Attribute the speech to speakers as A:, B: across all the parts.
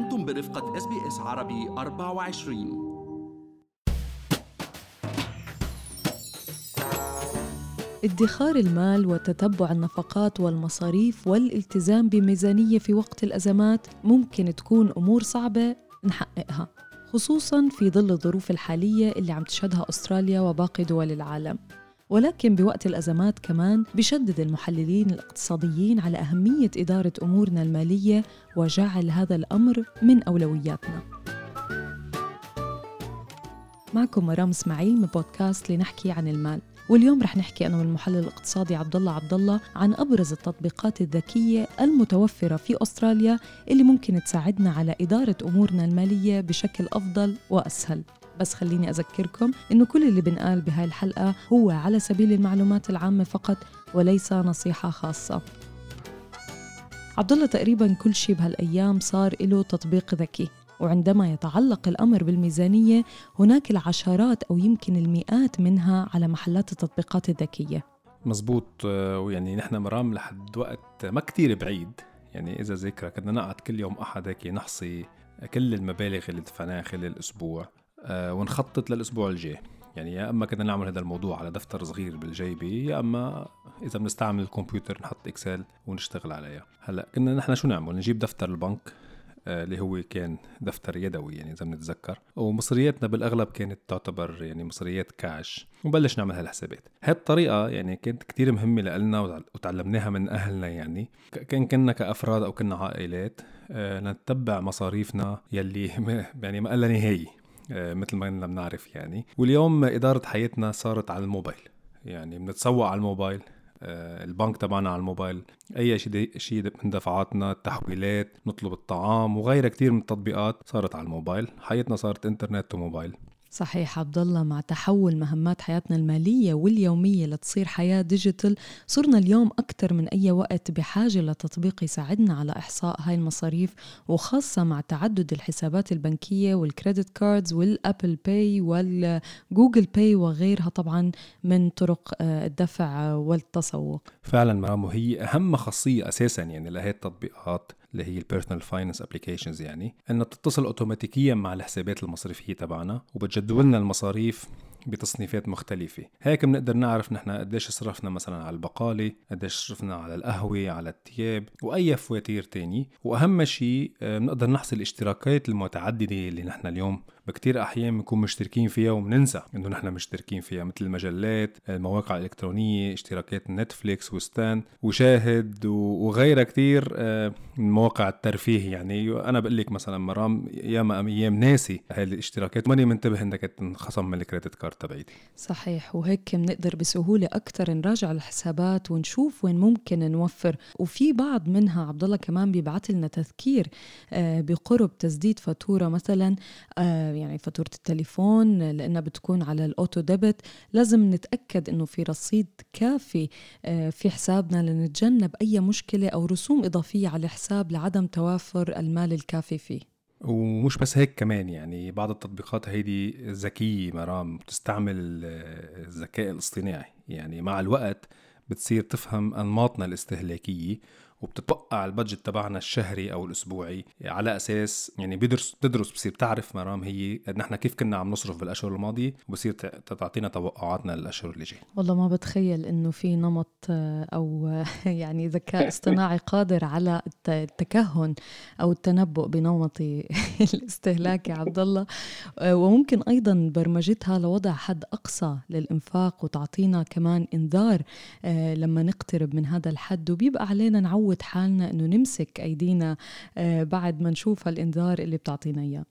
A: أنتم برفقة SBS عربي 24
B: ادخار المال وتتبع النفقات والمصاريف والالتزام بميزانية في وقت الأزمات ممكن تكون أمور صعبة نحققها خصوصا في ظل الظروف الحالية اللي عم تشهدها أستراليا وباقي دول العالم. ولكن بوقت الأزمات كمان بشدد المحللين الاقتصاديين على أهمية إدارة أمورنا المالية وجعل هذا الأمر من أولوياتنا. معكم مرام إسماعيل من بودكاست لنحكي عن المال. واليوم رح نحكي أنا والمحلل الاقتصادي عبد الله عبد الله عن أبرز التطبيقات الذكية المتوفرة في أستراليا اللي ممكن تساعدنا على إدارة أمورنا المالية بشكل أفضل وأسهل. بس خليني أذكركم إنه كل اللي بنقال بهاي الحلقة هو على سبيل المعلومات العامة فقط وليس نصيحة خاصة. عبد الله تقريبا كل شيء بهالأيام صار له تطبيق ذكي وعندما يتعلق الأمر بالميزانية هناك العشرات أو يمكن المئات منها على محلات التطبيقات الذكية.
C: مزبوط ويعني نحن مرام لحد وقت ما كتير بعيد. يعني إذا ذكرى كنا نقعد كل يوم أحد هيك نحصي كل المبالغ اللي دفعناها خلال الأسبوع. آه، ونخطط للأسبوع الجاي. يعني يا إما كنا نعمل هذا الموضوع على دفتر صغير بالجيبة يا إما إذا بنستعمل الكمبيوتر نحط إكسل ونشتغل عليها. هلأ كنا نحن شو نعمل؟ نجيب دفتر البنك آه، اللي هو كان دفتر يدوي يعني إذا بنتذكر. ومصرياتنا بالأغلب كانت تعتبر يعني مصريات كاش ونبلش نعمل هالحسابات. هاي الطريقة يعني كانت كتير مهمة لنا وتعلمناها من أهلنا يعني. كان كنا كأفراد أو كنا عائلات آه، نتبع مصاريفنا يلي يعني ما لها نهاية. آه، مثل ما كنا بنعرف يعني. واليوم إدارة حياتنا صارت على الموبايل. يعني بنتسوق على الموبايل آه، البنك تبعنا على الموبايل. أي شيء شيء من دفعاتنا التحويلات نطلب الطعام وغيرها كثير من التطبيقات صارت على الموبايل. حياتنا صارت إنترنت وموبايل.
B: صحيح عبد الله مع تحول مهمات حياتنا المالية واليومية لتصير حياة ديجيتال صرنا اليوم أكثر من أي وقت بحاجة لتطبيق يساعدنا على إحصاء هاي المصاريف وخاصة مع تعدد الحسابات البنكية وال credit cards وال Apple Pay وال Google Pay وغيرها طبعا من طرق آه، الدفع والتسوق.
C: فعلا مرام وهي أهم خاصية أساسا يعني لهي التطبيقات اللي هي ال personal finance applications يعني إنها بتتصل اوتوماتيكيا مع الحسابات المصرفية تبعنا وبتجدول لنا المصاريف بتصنيفات مختلفة. هيك بنقدر نعرف نحن قديش صرفنا مثلا على البقالة قديش صرفنا على القهوة على الثياب وأي فواتير تاني وأهم شيء آه، بنقدر نحصر الاشتراكات المتعددة اللي نحن اليوم بكتير أحيان بنكون مشتركين فيها وبننسى إنه نحن مشتركين فيها مثل المجلات المواقع الإلكترونية اشتراكات Netflix و Stan وشاهد وغيرها كتير آه، من مواقع الترفيه يعني. أنا بقول لك مثلا مرام ياما أيام ناسي هاي الاشتراكات ماني منتبه كانت تنخصم من ال credit card تبعيتي.
B: صحيح وهيك بنقدر بسهولة أكثر نراجع الحسابات ونشوف وين ممكن نوفر. وفي بعض منها عبد الله كمان بيبعث لنا تذكير آه، بقرب تسديد فاتورة مثلا يعني فاتورة التليفون لأنها بتكون على الأوتو ديبت. لازم نتأكد إنه في رصيد كافي آه، في حسابنا لنتجنب أي مشكلة أو رسوم إضافية على الحساب لعدم توافر المال الكافي فيه.
C: ومش بس هيك كمان يعني بعض التطبيقات هيدي ذكية مرام بتستعمل الذكاء الاصطناعي. يعني مع الوقت بتصير تفهم أنماطنا الاستهلاكية وبتتوقع البادجت تبعنا الشهري أو الأسبوعي على أساس يعني بيدرس بتدرس بصير بتعرف مرام هي نحن كيف كنا عم نصرف بالأشهر الماضية وبصير تعطينا توقعاتنا للأشهر اللي جاي.
B: والله ما بتخيل إنه في نمط آه، أو يعني ذكاء اصطناعي قادر على التكهن أو التنبؤ بنمطي الاستهلاكي عبد الله. آه، وممكن أيضا برمجتها لوضع حد أقصى للإنفاق وتعطينا كمان إنذار آه، لما نقترب من هذا الحد. وبيبقى علينا نعود نعود حالنا إنه نمسك أيدينا آه، بعد ما نشوف هالإنذار اللي بتعطينا إياه.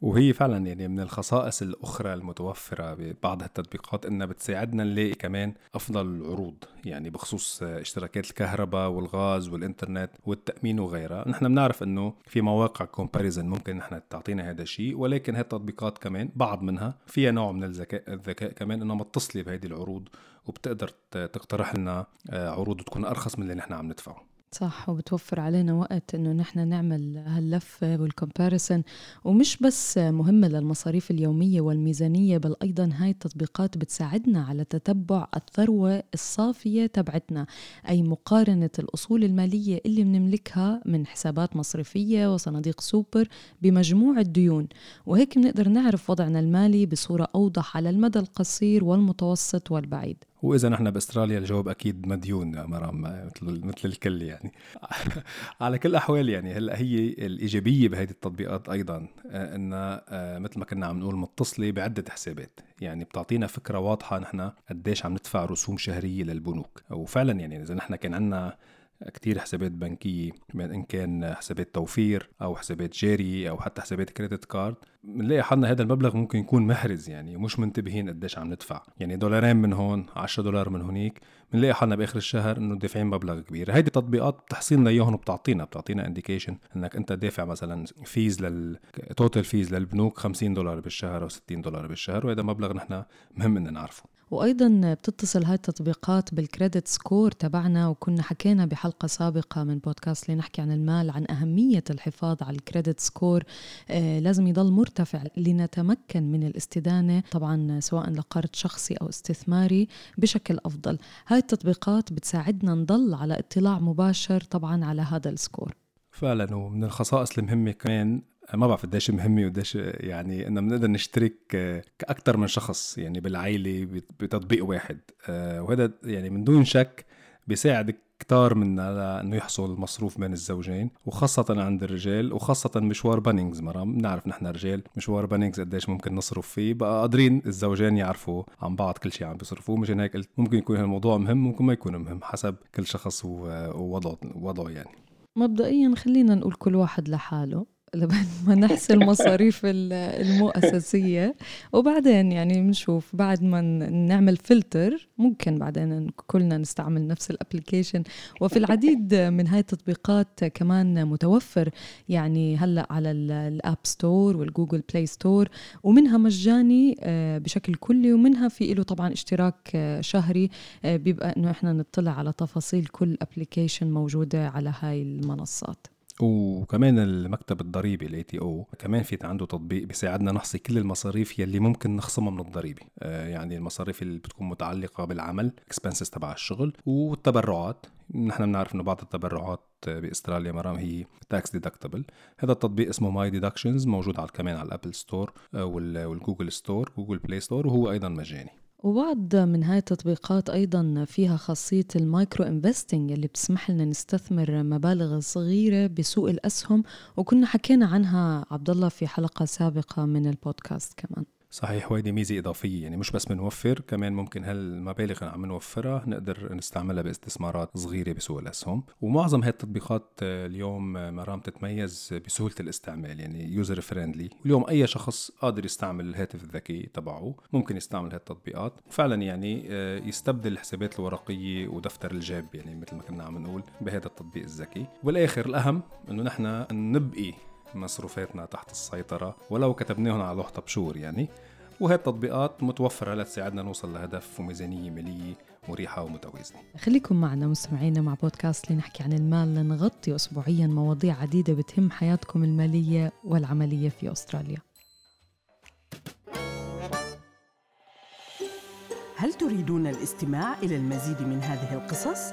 C: وهي فعلا يعني من الخصائص الأخرى المتوفرة ببعض التطبيقات إنها بتساعدنا نلاقي كمان أفضل العروض يعني بخصوص اشتراكات الكهرباء والغاز والإنترنت والتأمين وغيرها. نحن بنعرف إنه في مواقع كومباريزن ممكن نحن تعطينا هذا الشيء ولكن هاي التطبيقات كمان بعض منها فيها نوع من الذكاء الذكاء كمان انها متصله بهذه العروض وبتقدر تقترح لنا آه، عروض تكون أرخص من اللي نحن عم ندفعه.
B: صح وبتوفر علينا وقت إنه نحن نعمل هاللفة والكومباريسن. ومش بس مهمة للمصاريف اليومية والميزانية بل أيضا هاي التطبيقات بتساعدنا على تتبع الثروة الصافية تبعتنا. أي مقارنة الأصول المالية اللي بنملكها من حسابات مصرفية وصناديق سوبر بمجموع الديون. وهيك بنقدر نعرف وضعنا المالي بصورة أوضح على المدى القصير والمتوسط والبعيد.
C: وإذا نحن بأستراليا الجواب أكيد مديون مرام مثل مثل الكل يعني. على كل الأحوال يعني هلأ هي الإيجابية بهيدي التطبيقات أيضا آه، انها آه، مثل ما كنا عم نقول متصلة بعدة حسابات. يعني بتعطينا فكرة واضحة نحن قديش عم ندفع رسوم شهرية للبنوك. وفعلا يعني إذا نحن كان عندنا كتير حسابات بنكية إن كان حسابات توفير أو حسابات جارية أو حتى حسابات كريدت كارد بنلاقي حالنا هذا المبلغ ممكن يكون محرز يعني مش منتبهين قديش عم ندفع. يعني دولارين من هون 10 دولار من هونيك بنلاقي حالنا بآخر الشهر إنه دافعين مبلغ كبير. هيدي تطبيقات بتحصي لنا اياهم وبتعطينا بتعطينا indication إنك أنت دافع مثلا fees لل total fees للبنوك 50 دولار بالشهر أو 60 دولار بالشهر وهذا مبلغ نحن مهم ان نعرفه.
B: وأيضا بتتصل هاي التطبيقات بال credit score تبعنا وكنا حكينا بحلقة سابقة من بودكاست لنحكي عن المال عن أهمية الحفاظ على ال credit score آه لازم يضل مرتفع لنتمكن من الاستدانة طبعا سواء لقرض شخصي أو استثماري بشكل أفضل. هاي التطبيقات بتساعدنا نضل على اطلاع مباشر طبعا على هذا ال score
C: فعلا ومن الخصائص المهمة كمان ما بعرف قديش مهمة وقديش يعني إنه بنقدر نشترك كاكثر من شخص يعني بالعائلة بتطبيق واحد. آه، وهذا يعني من دون شك بيساعد كتار منا إنه يحصر مصروف بين الزوجين وخاصة عند الرجال وخاصة مشوار Bunnings مرام. بنعرف نحن رجال مشوار Bunnings قديش ممكن نصرف فيه. بقى قادرين الزوجين يعرفوا عن بعض كل شيء عم بيصرفوه. مشان هيك قلت ممكن يكون الموضوع مهم ممكن ما يكون مهم حسب كل شخص ووضعه وضعه يعني.
B: مبدئيا خلينا نقول كل واحد لحاله. لبعد ما نحصي المصاريف المو أساسية. وبعدين يعني بنشوف بعد ما نعمل فلتر ممكن بعدين كلنا نستعمل نفس ال application. وفي العديد من هاي التطبيقات كمان متوفر يعني هلأ على ال App Store وال Google Play Store ومنها مجاني آه، بشكل كلي ومنها في له طبعا اشتراك آه، شهري آه، بيبقى إنه إحنا نطلع على تفاصيل كل application موجودة على هاي المنصات.
C: وكمان المكتب الضريبي ال ATO كمان في عنده تطبيق بيساعدنا نحصي كل المصاريف يلي ممكن نخصمها من الضريبة. آه يعني المصاريف اللي بتكون متعلقة بالعمل expenses تبع الشغل والتبرعات. نحن بنعرف إنه بعض التبرعات بأستراليا مرام هي tax deductible هذا التطبيق اسمه myDeductions موجود على كمان على ال Apple Store وال Google Store Google Play Store وهو أيضا مجاني.
B: وبعض من هاي التطبيقات أيضا فيها خاصية ال micro investing اللي بتسمح لنا نستثمر مبالغ صغيرة بسوق الأسهم وكنا حكينا عنها عبد الله في حلقة سابقة من البودكاست كمان.
C: صحيح وهيدي ميزة إضافية. يعني مش بس بنوفر كمان ممكن هالمبالغ اللي عم نوفرها نقدر نستعملها باستثمارات صغيرة بسوق الأسهم ومعظم هاي التطبيقات اليوم مرام تتميز بسهولة الاستعمال يعني user friendly واليوم أي شخص قادر يستعمل الهاتف الذكي تبعه ممكن يستعمل هاي التطبيقات فعلا يعني آه، يستبدل الحسابات الورقية ودفتر الجيب يعني مثل ما كنا عم نقول بهذا التطبيق الذكي. والآخر الأهم إنه نحن نبقي مصروفاتنا تحت السيطرة ولو كتبناهم على لوحة بشور يعني. وهي التطبيقات متوفرة لتساعدنا نوصل لهدف وميزانية مالية مريحة ومتوازنة.
B: خليكم معنا مستمعينا مع بودكاست لنحكي عن المال. لنغطي أسبوعيا مواضيع عديدة بتهم حياتكم المالية والعملية في أستراليا.
D: هل تريدون الاستماع إلى المزيد من هذه القصص؟